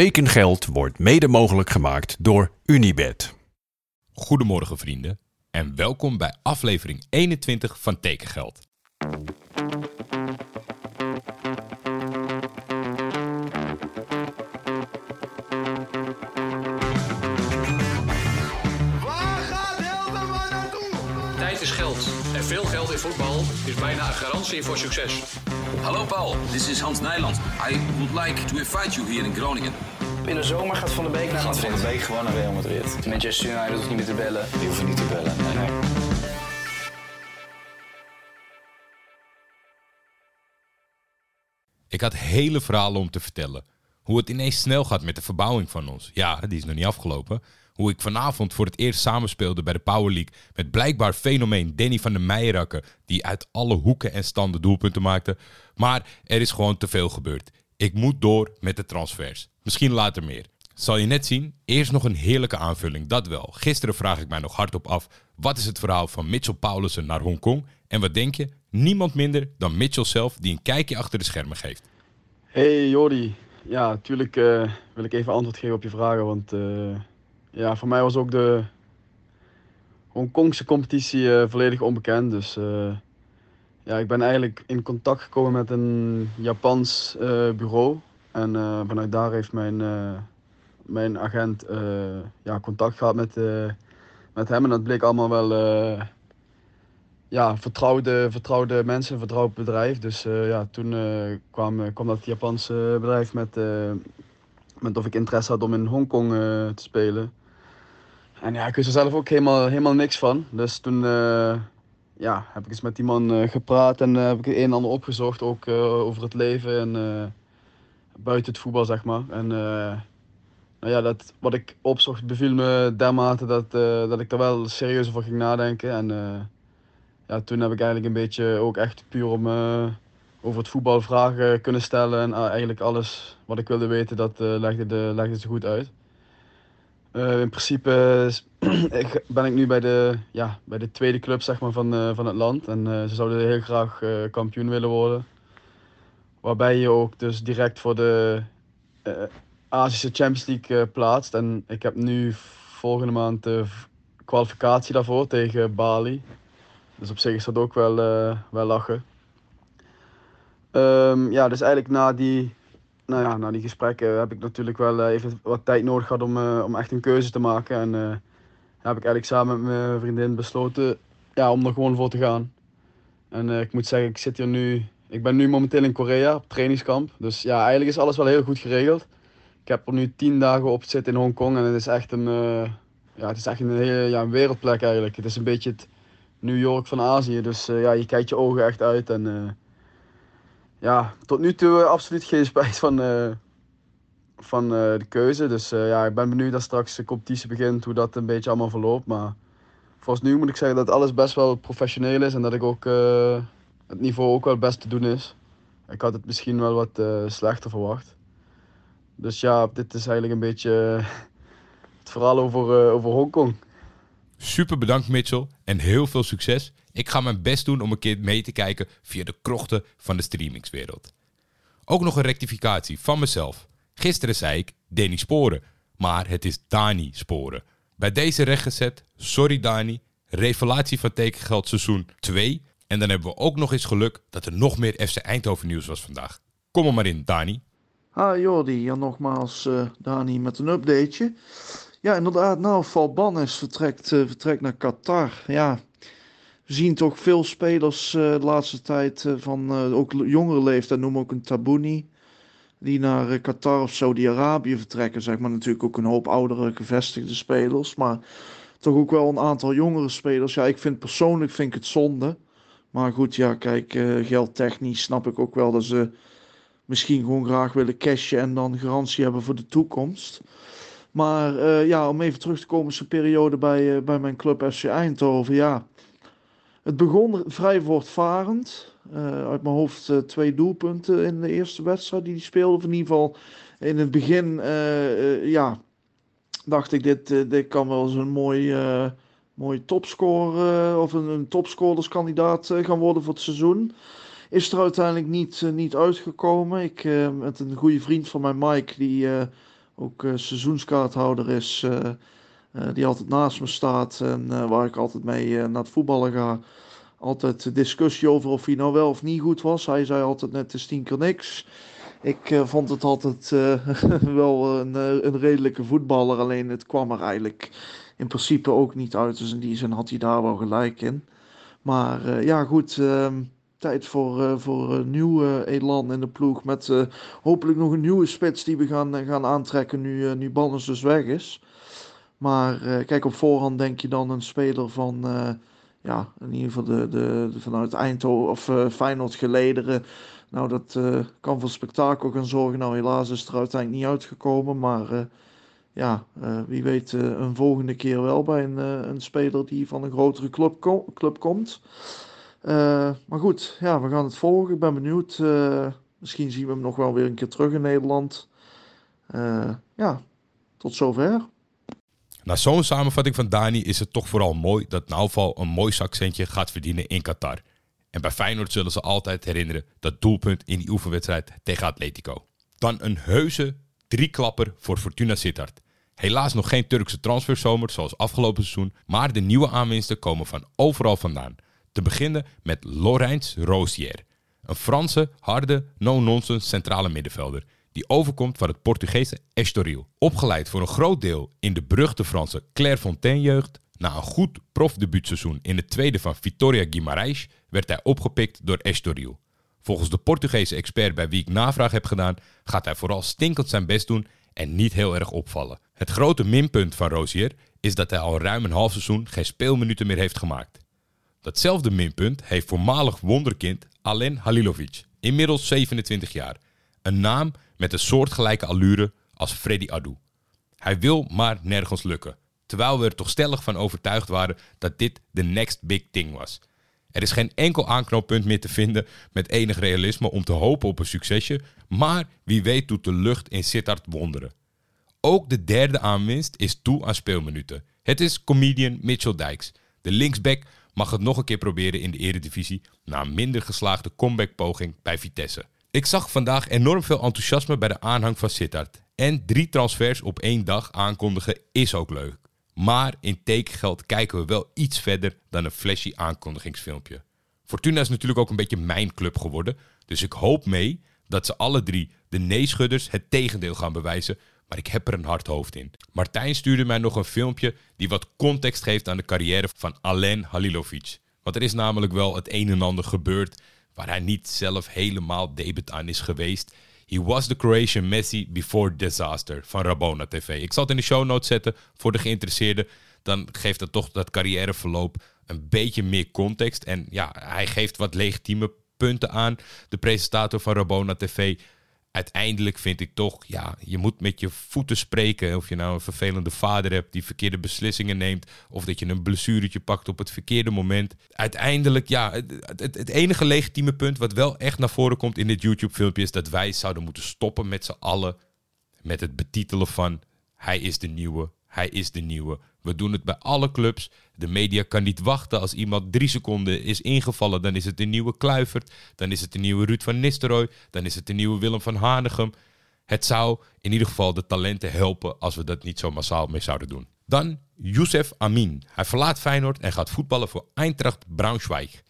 Tekengeld wordt mede mogelijk gemaakt door Unibed. Goedemorgen vrienden en welkom bij aflevering 21 van Tekengeld. Bijna een garantie voor succes. Hallo Paul, this is Hans Nijland. I would like to invite you here in Groningen. In de zomer gaat Van der Beek naar Gaat Van Madrid. de Beek gewoon naar Real Madrid. Manchester United hoeft niet meer te bellen. Die hoeven niet te bellen. Nee, nee. Ik had hele verhalen om te vertellen. Hoe het ineens snel gaat met de verbouwing van ons. Ja, die is nog niet afgelopen. Hoe ik vanavond voor het eerst samenspeelde bij de Power League met blijkbaar fenomeen Danny van der Meijerakker, die uit alle hoeken en standen doelpunten maakte. Maar er is gewoon te veel gebeurd. Ik moet door met de transfers. Misschien later meer. Zal je net zien, eerst nog een heerlijke aanvulling, dat wel. Gisteren vraag ik mij nog hardop af, wat is het verhaal van Mitchell Paulussen naar Hongkong? En wat denk je? Niemand minder dan Mitchell zelf die een kijkje achter de schermen geeft. Hey Jordi, ja, natuurlijk eh, wil ik even antwoord geven op je vragen, want eh, ja, voor mij was ook de Hongkongse competitie eh, volledig onbekend. Dus ja, ik ben eigenlijk in contact gekomen met een Japans bureau en vanuit daar heeft mijn, mijn agent ja, contact gehad met, met hem en dat bleek allemaal wel ja, vertrouwde, vertrouwde mensen, een vertrouwd bedrijf. Dus eh, ja, toen eh, kwam, kwam dat Japanse bedrijf met, eh, met of ik interesse had om in Hongkong eh, te spelen. En ja, ik wist er zelf ook helemaal, helemaal niks van. Dus toen eh, ja, heb ik eens met die man eh, gepraat en eh, heb ik een en ander opgezocht, ook eh, over het leven en eh, buiten het voetbal, zeg maar. En eh, nou ja, dat, wat ik opzocht beviel me dermate dat, eh, dat ik er wel serieus over ging nadenken. En, eh, ja, toen heb ik eigenlijk een beetje ook echt puur om eh, over het voetbal vragen kunnen stellen. En ah, eigenlijk alles wat ik wilde weten, dat eh, legde, de, legde ze goed uit. Eh, in principe ben ik nu bij de, ja, bij de tweede club zeg maar, van, eh, van het land. En eh, ze zouden heel graag eh, kampioen willen worden. Waarbij je ook dus direct voor de eh, Azische Champions League eh, plaatst. En ik heb nu volgende maand de kwalificatie daarvoor tegen Bali. Dus op zich is dat ook wel, eh, wel lachen. Ehm, ja, dus eigenlijk na die, nou ja, na die gesprekken heb ik natuurlijk wel eh, even wat tijd nodig gehad om, eh, om echt een keuze te maken. En heb ik eigenlijk samen met mijn vriendin besloten ja, om er gewoon voor te gaan. En ik moet zeggen, ik zit hier nu, ik ben nu momenteel in Korea op trainingskamp. Dus ja, eigenlijk is alles wel heel goed geregeld. Ik heb er nu tien dagen op zitten in Hongkong en het is echt een, ja, het is echt een, hele, ja, een wereldplek eigenlijk. Het is een beetje het New York van Azië, dus eh, ja, je kijkt je ogen echt uit. En eh, ja, tot nu toe eh, absoluut geen spijt van, van de keuze. Dus ja, ik ben benieuwd dat straks de competitie begint, hoe dat een beetje allemaal verloopt. Maar volgens nu moet ik zeggen dat alles best wel professioneel is en dat ik ook het niveau ook wel best te doen is. Ik had het misschien wel wat slechter verwacht. Dus ja, dit is eigenlijk een beetje het verhaal over, over Hongkong. Super bedankt Mitchell en heel veel succes. Ik ga mijn best doen om een keer mee te kijken via de krochten van de streamingswereld. Ook nog een rectificatie van mezelf. Gisteren zei ik Danny Sporen, maar het is Dani Sporen. Bij deze rechtgezet, sorry Dani, revelatie van tekengeld seizoen 2. En dan hebben we ook nog eens geluk dat er nog meer FC Eindhoven nieuws was vandaag. Kom er maar in, Dani. Ah Jordi, ja nogmaals uh, Dani met een updateje. Ja inderdaad, nou Valbanes vertrekt, uh, vertrekt naar Qatar. Ja, we zien toch veel spelers uh, de laatste tijd uh, van ook jongere leeftijd, noem ook een Tabouni. Die naar Qatar of Saudi-Arabië vertrekken, zeg maar natuurlijk ook een hoop oudere gevestigde spelers. Maar toch ook wel een aantal jongere spelers. Ja, ik vind persoonlijk vind ik het zonde. Maar goed, ja, kijk, geldtechnisch snap ik ook wel dat ze misschien gewoon graag willen cashen en dan garantie hebben voor de toekomst. Maar uh, ja, om even terug te komen, zijn periode bij, uh, bij mijn club FC Eindhoven. Ja, het begon vrij voortvarend. Uh, uit mijn hoofd twee doelpunten in de eerste wedstrijd die hij speelde. In ieder geval in het begin, ja, dacht ik, dit, dit kan wel eens een mooi, mooi topscorer of een, een topscorerskandidaat gaan worden voor het seizoen is er uiteindelijk niet, niet uitgekomen. Ik met een goede vriend van mij, Mike, die ook seizoenskaarthouder is, die altijd naast me staat en waar ik altijd mee naar het voetballen ga. Altijd discussie over of hij nou wel of niet goed was. Hij zei altijd net is tien keer niks. Ik vond het altijd wel een, een redelijke voetballer, alleen het kwam er eigenlijk in principe ook niet uit. Dus in die zin had hij daar wel gelijk in. Maar ja, goed. Uh, tijd voor, uh, voor een nieuw elan in de ploeg. Met hopelijk nog een nieuwe spits die we gaan, gaan aantrekken nu, nu Banners dus weg is. Maar kijk, op voorhand denk je dan een speler van ja, in ieder geval de, de, vanuit Eindhoven of uh, Feyenoord gelederen. Nou, dat kan voor spektakel gaan zorgen. Nou, helaas is er uiteindelijk niet uitgekomen. Maar ja, wie weet een volgende keer wel bij een, een speler die van een grotere club, club komt. Maar goed, ja, we gaan het volgen. Ik ben benieuwd. misschien zien we hem nog wel weer een keer terug in Nederland. ja, tot zover. Na zo'n samenvatting van Dani is het toch vooral mooi dat Nauval een mooi zakcentje gaat verdienen in Qatar. En bij Feyenoord zullen ze altijd herinneren dat doelpunt in die oefenwedstrijd tegen Atletico. Dan een heuse drieklapper voor Fortuna Sittard. Helaas nog geen Turkse transferzomer zoals afgelopen seizoen, maar de nieuwe aanwinsten komen van overal vandaan. Te beginnen met Laurens Rosier, een Franse, harde, no-nonsense centrale middenvelder die overkomt van het Portugese Estoril. Opgeleid voor een groot deel in de beruchte Franse Clairefontaine-jeugd, na een goed profdebuutseizoen in het tweede van Vitoria Guimarães werd hij opgepikt door Estoril. Volgens de Portugese expert bij wie ik navraag heb gedaan, gaat hij vooral stinkend zijn best doen en niet heel erg opvallen. Het grote minpunt van Rozier is dat hij al ruim een half seizoen geen speelminuten meer heeft gemaakt. Datzelfde minpunt heeft voormalig wonderkind Alen Halilovic, inmiddels 27 jaar. Een naam met een soortgelijke allure als Freddy Adu. Hij wil maar nergens lukken, terwijl we er toch stellig van overtuigd waren dat dit de next big thing was. Er is geen enkel aanknooppunt meer te vinden met enig realisme om te hopen op een succesje, maar wie weet doet de lucht in Sittard wonderen. Ook de derde aanwinst is toe aan speelminuten. Het is comedian Mitchell Dijks. De linksback mag het nog een keer proberen in de eredivisie na een minder geslaagde comebackpoging bij Vitesse. Ik zag vandaag enorm veel enthousiasme bij de aanhang van Sittard. En drie transfers op één dag aankondigen is ook leuk. Maar in tekengeld kijken we wel iets verder dan een flashy aankondigingsfilmpje. Fortuna is natuurlijk ook een beetje mijn club geworden. Dus ik hoop mee dat ze alle drie de neeschudders het tegendeel gaan bewijzen. Maar ik heb er een hard hoofd in. Martijn stuurde mij nog een filmpje die wat context geeft aan de carrière van Alen Halilovic. Want er is namelijk wel het een en ander gebeurd waar hij niet zelf helemaal debet aan is geweest. He was the Croatian Messi before disaster van Rabona TV. Ik zal het in de show notes zetten voor de geïnteresseerden. Dan geeft dat toch dat carrièreverloop een beetje meer context. En ja, hij geeft wat legitieme punten aan. De presentator van Rabona TV uiteindelijk vind ik toch, ja, je moet met je voeten spreken. Of je nou een vervelende vader hebt die verkeerde beslissingen neemt. Of dat je een blessuretje pakt op het verkeerde moment. Uiteindelijk, ja, het, het, enige legitieme punt wat wel echt naar voren komt in dit YouTube-filmpje is dat wij zouden moeten stoppen met z'n allen met het betitelen van hij is de nieuwe, hij is de nieuwe. We doen het bij alle clubs. De media kan niet wachten. Als iemand drie seconden is ingevallen, dan is het de nieuwe Kluivert. Dan is het de nieuwe Ruud van Nistelrooy. Dan is het de nieuwe Willem van Hanegem. Het zou in ieder geval de talenten helpen als we dat niet zo massaal mee zouden doen. Dan Youssef Amin. Hij verlaat Feyenoord en gaat voetballen voor Eintracht Braunschweig.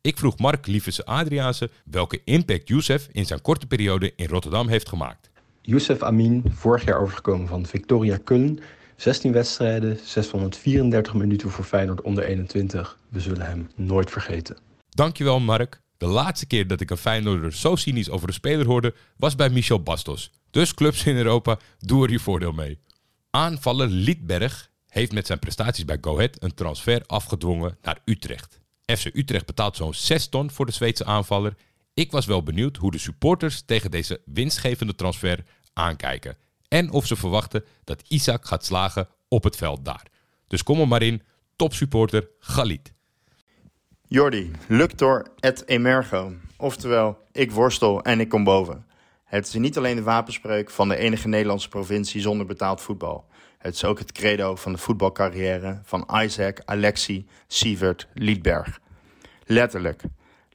Ik vroeg Mark Liefese Adriaanse welke impact Youssef in zijn korte periode in Rotterdam heeft gemaakt. Youssef Amin, vorig jaar overgekomen van Victoria Köln, 16 wedstrijden, 634 minuten voor Feyenoord onder 21. We zullen hem nooit vergeten. Dankjewel Mark. De laatste keer dat ik een Feyenoorder zo cynisch over een speler hoorde, was bij Michel Bastos. Dus clubs in Europa, doe er je voordeel mee. Aanvaller Liedberg heeft met zijn prestaties bij Go Ahead een transfer afgedwongen naar Utrecht. FC Utrecht betaalt zo'n 6 ton voor de Zweedse aanvaller. Ik was wel benieuwd hoe de supporters tegen deze winstgevende transfer aankijken en of ze verwachten dat Isaac gaat slagen op het veld daar. Dus kom er maar in, topsupporter Galit. Jordi, Luctor et emergo. Oftewel, ik worstel en ik kom boven. Het is niet alleen de wapenspreuk van de enige Nederlandse provincie zonder betaald voetbal. Het is ook het credo van de voetbalcarrière van Isaac, Alexi, Sievert, Liedberg. Letterlijk.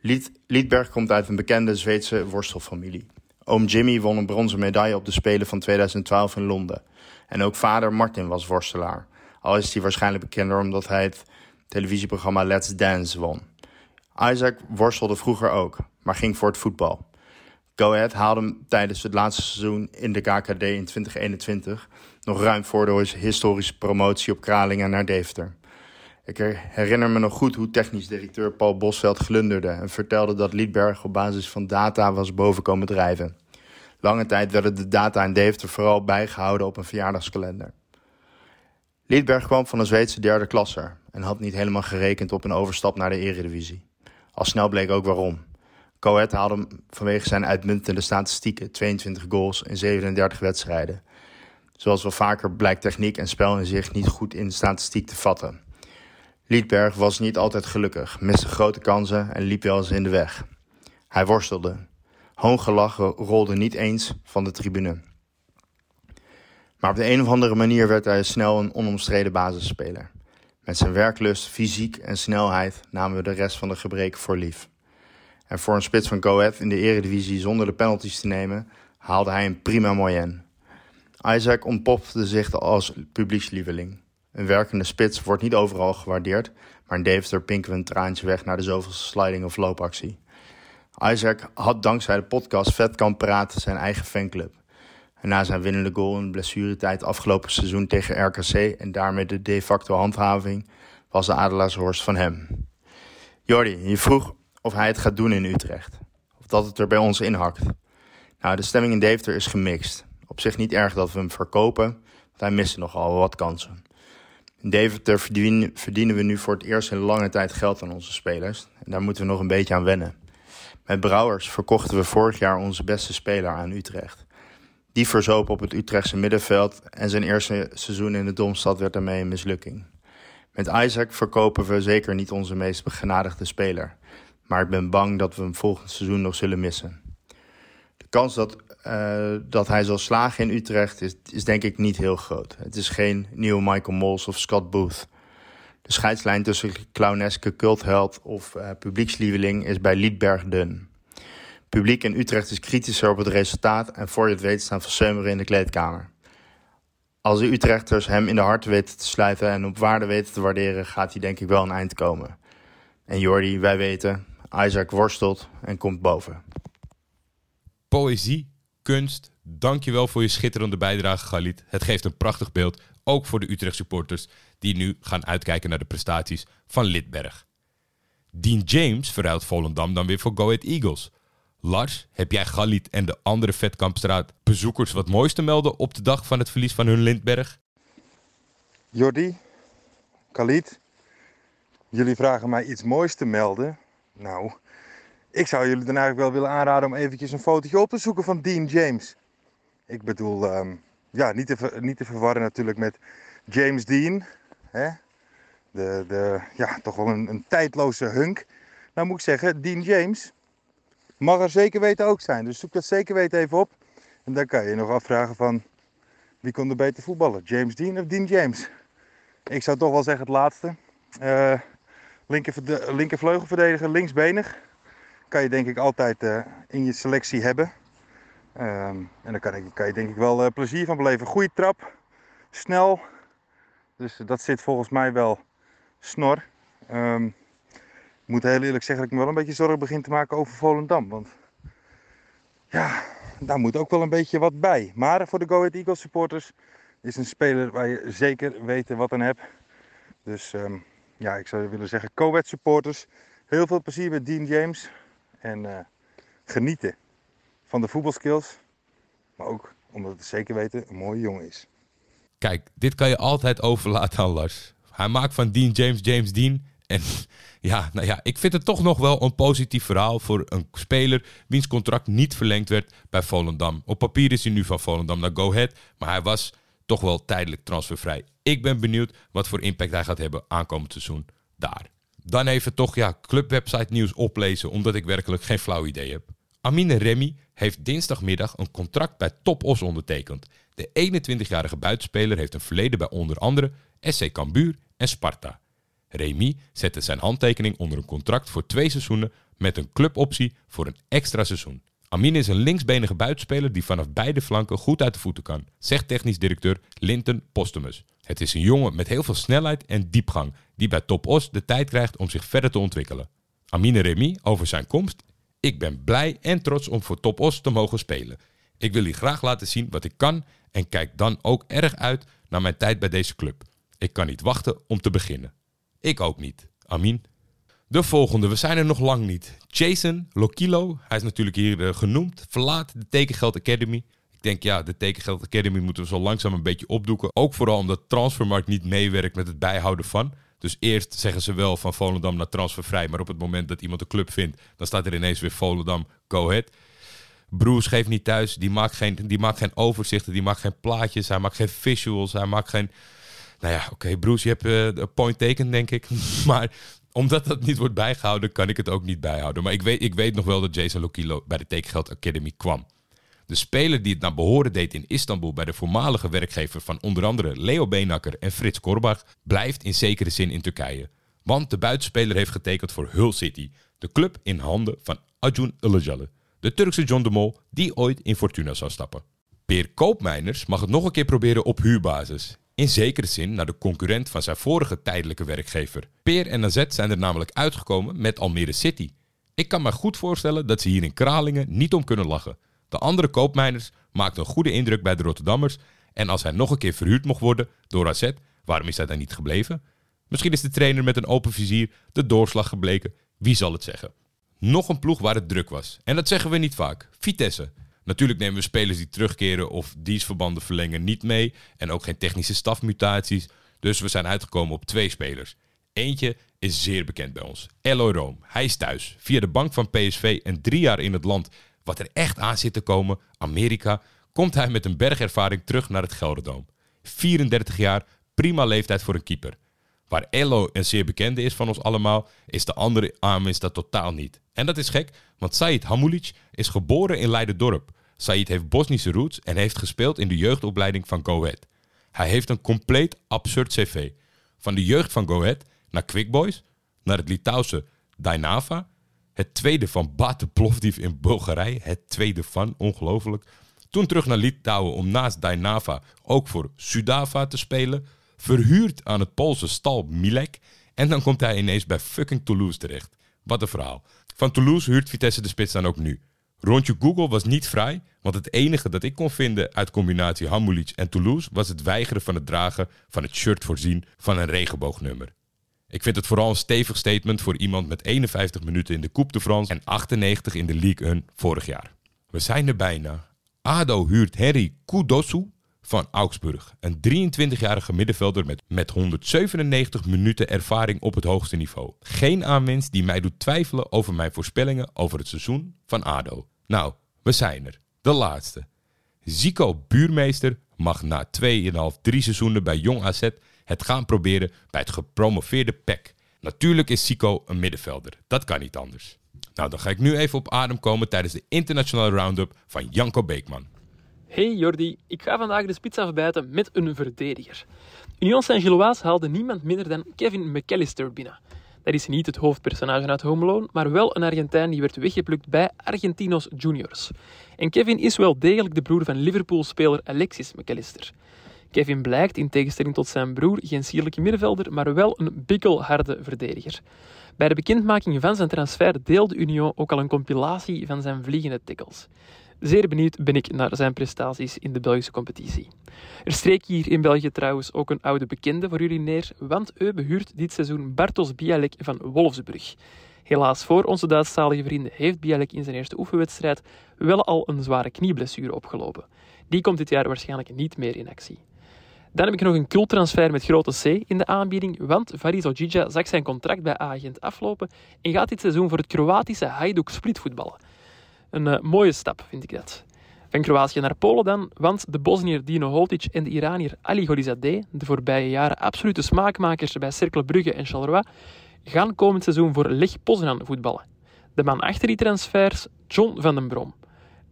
Lied, Liedberg komt uit een bekende Zweedse worstelfamilie. Oom Jimmy won een bronzen medaille op de Spelen van 2012 in Londen. En ook vader Martin was worstelaar. Al is hij waarschijnlijk bekender omdat hij het televisieprogramma Let's Dance won. Isaac worstelde vroeger ook, maar ging voor het voetbal. Go Ahead haalde hem tijdens het laatste seizoen in de KKD in 2021 nog ruim voor de historische promotie op Kralingen naar Deventer. Ik herinner me nog goed hoe technisch directeur Paul Bosveld glunderde en vertelde dat Liedberg op basis van data was boven komen drijven. Lange tijd werden de data in Deventer vooral bijgehouden op een verjaardagskalender. Liedberg kwam van een Zweedse derde klasser en had niet helemaal gerekend op een overstap naar de eredivisie. Al snel bleek ook waarom. Coët haalde hem vanwege zijn uitmuntende statistieken 22 goals in 37 wedstrijden. Zoals wel vaker blijkt techniek en spel in zich niet goed in statistiek te vatten. Liedberg was niet altijd gelukkig, miste grote kansen en liep wel eens in de weg. Hij worstelde. Hoongelachen rolde niet eens van de tribune. Maar op de een of andere manier werd hij snel een onomstreden basisspeler. Met zijn werklust, fysiek en snelheid namen we de rest van de gebreken voor lief. En voor een spits van Go in de eredivisie zonder de penalties te nemen, haalde hij een prima moyenne. Isaac ontpopte zich als publiekslieveling. Een werkende spits wordt niet overal gewaardeerd, maar in Deventer pinken we een traantje weg naar de zoveelste sliding of loopactie. Isaac had dankzij de podcast Vet kan praten zijn eigen fanclub. En na zijn winnende goal in blessuretijd afgelopen seizoen tegen RKC en daarmee de de facto handhaving, was de Adelaarshorst van hem. Jordi, je vroeg of hij het gaat doen in Utrecht. Of dat het er bij ons inhakt. Nou, de stemming in Deventer is gemixt. Op zich niet erg dat we hem verkopen, want hij miste nogal wat kansen. In Deventer verdienen, verdienen we nu voor het eerst in lange tijd geld aan onze spelers. En daar moeten we nog een beetje aan wennen. Met Brouwers verkochten we vorig jaar onze beste speler aan Utrecht. Die verzoop op het Utrechtse middenveld en zijn eerste seizoen in de Domstad werd daarmee een mislukking. Met Isaac verkopen we zeker niet onze meest begenadigde speler. Maar ik ben bang dat we hem volgend seizoen nog zullen missen. De kans dat, uh, dat hij zal slagen in Utrecht is, is denk ik niet heel groot. Het is geen nieuwe Michael Mols of Scott Booth. De scheidslijn tussen clowneske cultheld of uh, publiekslieveling is bij Liedberg dun. Publiek in Utrecht is kritischer op het resultaat en voor je het weet staan Seumeren in de kleedkamer. Als de Utrechters hem in de hart weten te sluiten en op waarde weten te waarderen, gaat hij denk ik wel een eind komen. En Jordi, wij weten, Isaac worstelt en komt boven. Poëzie, kunst, dankjewel voor je schitterende bijdrage, Galit. Het geeft een prachtig beeld, ook voor de Utrecht supporters die nu gaan uitkijken naar de prestaties van Lidberg. Dean James verruilt Volendam dan weer voor Go Ahead Eagles. Lars, heb jij Galit en de andere Vetkampstraat bezoekers wat moois te melden op de dag van het verlies van hun Lindberg? Jordi, Galit, jullie vragen mij iets moois te melden. Nou, ik zou jullie dan eigenlijk wel willen aanraden om eventjes een fotootje op te zoeken van Dean James. Ik bedoel, um, ja, niet te, niet te verwarren natuurlijk met James Dean. Hè? De, de, ja, toch wel een, een tijdloze hunk. Nou moet ik zeggen, Dean James mag er zeker weten ook zijn. Dus zoek dat zeker weten even op. En dan kan je nog afvragen van wie kon er beter voetballen? James Dean of Dean James? Ik zou toch wel zeggen het laatste. Uh, linker, linkervleugelverdediger, linksbenig. Kan je denk ik altijd uh, in je selectie hebben. Um, en daar kan, kan je denk ik wel uh, plezier van beleven. Goede trap, snel. Dus dat zit volgens mij wel snor. Um, ik moet heel eerlijk zeggen dat ik me wel een beetje zorgen begin te maken over Volendam. Want ja, daar moet ook wel een beetje wat bij. Maar voor de Go Ahead Eagles supporters is een speler waar je zeker weten wat aan hebt. Dus um, ja, ik zou willen zeggen, Ahead supporters, heel veel plezier met Dean James. En uh, genieten van de voetbalskills. Maar ook omdat het zeker weten een mooie jongen is. Kijk, dit kan je altijd overlaten aan Lars. Hij maakt van Dean James James Dean. En ja, nou ja, ik vind het toch nog wel een positief verhaal voor een speler wiens contract niet verlengd werd bij Volendam. Op papier is hij nu van Volendam naar Go Ahead, maar hij was toch wel tijdelijk transfervrij. Ik ben benieuwd wat voor impact hij gaat hebben aankomend seizoen daar. Dan even toch ja, clubwebsite nieuws oplezen, omdat ik werkelijk geen flauw idee heb. Amine Remy heeft dinsdagmiddag een contract bij Top Os ondertekend. De 21-jarige buitenspeler heeft een verleden bij onder andere SC Cambuur en Sparta. Remy zette zijn handtekening onder een contract voor twee seizoenen met een cluboptie voor een extra seizoen. Amin is een linksbenige buitenspeler die vanaf beide flanken goed uit de voeten kan, zegt technisch directeur Linton Postumus. Het is een jongen met heel veel snelheid en diepgang die bij Top Os de tijd krijgt om zich verder te ontwikkelen. Amine Remy over zijn komst. Ik ben blij en trots om voor Top Os te mogen spelen. Ik wil hier graag laten zien wat ik kan en kijk dan ook erg uit naar mijn tijd bij deze club. Ik kan niet wachten om te beginnen. Ik ook niet. Amin. De volgende, we zijn er nog lang niet. Jason Lokilo, hij is natuurlijk hier eh, genoemd, verlaat de Tekengeld Academy. Ik denk ja, de Tekengeld Academy moeten we zo langzaam een beetje opdoeken. Ook vooral omdat Transfermarkt niet meewerkt met het bijhouden van. Dus eerst zeggen ze wel van Volendam naar transfervrij. Maar op het moment dat iemand een club vindt, dan staat er ineens weer Volendam, go ahead. Broes geeft niet thuis, die maakt, geen, die maakt geen overzichten, die maakt geen plaatjes, hij maakt geen visuals, hij maakt geen... Nou ja, oké, Broes, je hebt eh, een point taken, denk ik. maar omdat dat niet wordt bijgehouden, kan ik het ook niet bijhouden. Maar ik weet, ik weet nog wel dat Jason Lokilo bij de Tekengeld Academy kwam. De speler die het naar behoren deed in Istanbul bij de voormalige werkgever van onder andere Leo Beenakker en Frits Korbach, blijft in zekere zin in Turkije. Want de buitenspeler heeft getekend voor Hull City, de club in handen van Acun Ilıcalı, de Turkse John de Mol die ooit in Fortuna zou stappen. Peer Koopmeiners mag het nog een keer proberen op huurbasis. In zekere zin naar de concurrent van zijn vorige tijdelijke werkgever. Peer en AZ zijn er namelijk uitgekomen met Almere City. Ik kan me goed voorstellen dat ze hier in Kralingen niet om kunnen lachen. De andere koopmijners maakten een goede indruk bij de Rotterdammers. En als hij nog een keer verhuurd mocht worden door AZ, waarom is hij dan niet gebleven? Misschien is de trainer met een open vizier de doorslag gebleken. Wie zal het zeggen? Nog een ploeg waar het druk was. En dat zeggen we niet vaak. Vitesse. Natuurlijk nemen we spelers die terugkeren of dienstverbanden verlengen niet mee. En ook geen technische stafmutaties. Dus we zijn uitgekomen op twee spelers. Eentje is zeer bekend bij ons. Eloy Room. Hij is thuis. Via de bank van PSV en drie jaar in het land wat er echt aan zit te komen, Amerika, komt hij met een bergervaring terug naar het Gelderdoom. 34 jaar, prima leeftijd voor een keeper. Waar Elo een zeer bekende is van ons allemaal, is de andere Amis dat totaal niet. En dat is gek, want Said Hamulic is geboren in Leiden-dorp. Said heeft Bosnische roots en heeft gespeeld in de jeugdopleiding van Go Ahead. Hij heeft een compleet absurd cv. Van de jeugd van Go Ahead naar Quick Boys, naar het Litouwse Dynava, het tweede van Bate Plovdiv in Bulgarije, het tweede van, ongelooflijk. Toen terug naar Litouwen om naast Dynava ook voor Sudava te spelen. Verhuurd aan het Poolse stal Milek. En dan komt hij ineens bij fucking Toulouse terecht. Wat een verhaal. Van Toulouse huurt Vitesse de spits dan ook nu. Rondje Google was niet vrij, want het enige dat ik kon vinden uit combinatie Hamulic en Toulouse was het weigeren van het dragen van het shirt voorzien van een regenboognummer. Ik vind het vooral een stevig statement voor iemand met 51 minuten in de Coupe de France en 98 in de Ligue 1 vorig jaar. We zijn er bijna. ADO huurt Harry Kudosu van Augsburg. Een 23-jarige middenvelder met, met 197 minuten ervaring op het hoogste niveau. Geen aanwinst die mij doet twijfelen over mijn voorspellingen over het seizoen van ADO. Nou, we zijn er. De laatste. Zico Buurmeester mag na 2,5, 3 seizoenen bij Jong AZ het gaan proberen bij het gepromoveerde PEC. Natuurlijk is Zico een middenvelder. Dat kan niet anders. Nou, dan ga ik nu even op adem komen tijdens de internationale roundup van Janko Beekman. Hey Jordi, ik ga vandaag de spits afbijten met een verdediger. Union Saint-Gilloise haalde niemand minder dan Kevin McAllister binnen. Dat is niet het hoofdpersonage uit Home Alone, maar wel een Argentijn die werd weggeplukt bij Argentinos Juniors. En Kevin is wel degelijk de broer van Liverpool-speler Alexis McAllister. Kevin blijkt, in tegenstelling tot zijn broer, geen sierlijke middenvelder, maar wel een bikkelharde verdediger. Bij de bekendmaking van zijn transfer deelde Union ook al een compilatie van zijn vliegende tackles. Zeer benieuwd ben ik naar zijn prestaties in de Belgische competitie. Er streek hier in België trouwens ook een oude bekende voor jullie neer, want Eupen huurt dit seizoen Bartos Bialek van Wolfsburg. Helaas voor onze Duitsstalige vrienden heeft Bialek in zijn eerste oefenwedstrijd wel al een zware knieblessure opgelopen. Die komt dit jaar waarschijnlijk niet meer in actie. Dan heb ik nog een culttransfer met grote C in de aanbieding, want Faris Ojija zag zijn contract bij Agent aflopen en gaat dit seizoen voor het Kroatische Hajduk Split voetballen. Een uh, mooie stap, vind ik dat. Van Kroatië naar Polen dan, want de Bosnier Dino Holtic en de Iranier Ali Golizadeh, de voorbije jaren absolute smaakmakers bij Cercle Brugge en Charleroi, gaan komend seizoen voor Lech Poznan voetballen. De man achter die transfers, John van den Brom.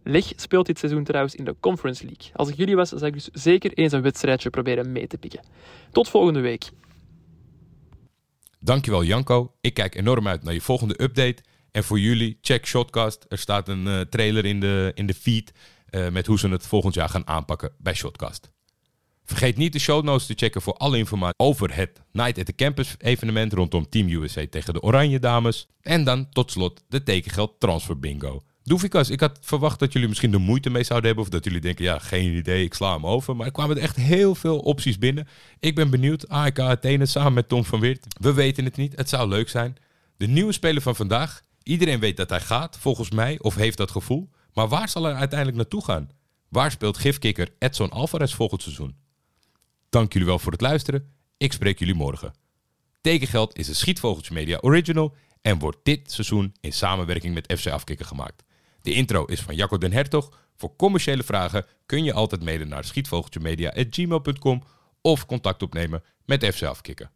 Leg speelt dit seizoen trouwens in de Conference League. Als ik jullie was, zou ik dus zeker eens een wedstrijdje proberen mee te pikken. Tot volgende week. Dankjewel Janko. Ik kijk enorm uit naar je volgende update. En voor jullie, check Shotcast. Er staat een eh, trailer in de, in de feed eh, met hoe ze het volgend jaar gaan aanpakken bij Shotcast. Vergeet niet de show notes te checken voor alle informatie over het Night at the Campus evenement rondom Team USA tegen de Oranje Dames. En dan tot slot de tekengeld transfer bingo. Doefikas, ik had verwacht dat jullie misschien de moeite mee zouden hebben. Of dat jullie denken, ja, geen idee, ik sla hem over. Maar er kwamen echt heel veel opties binnen. Ik ben benieuwd. AEK Athene samen met Tom van Weert. We weten het niet. Het zou leuk zijn. De nieuwe speler van vandaag. Iedereen weet dat hij gaat, volgens mij. Of heeft dat gevoel. Maar waar zal hij uiteindelijk naartoe gaan? Waar speelt gifkikker Edson Alvarez volgend seizoen? Dank jullie wel voor het luisteren. Ik spreek jullie morgen. Tekengeld is een Schietvogeltje Media original en wordt dit seizoen in samenwerking met FC Afkikken gemaakt. De intro is van Jacco den Hertog. Voor commerciële vragen kun je altijd mailen naar schietvogeltjemedia.gmail.com of contact opnemen met FC Afkikken.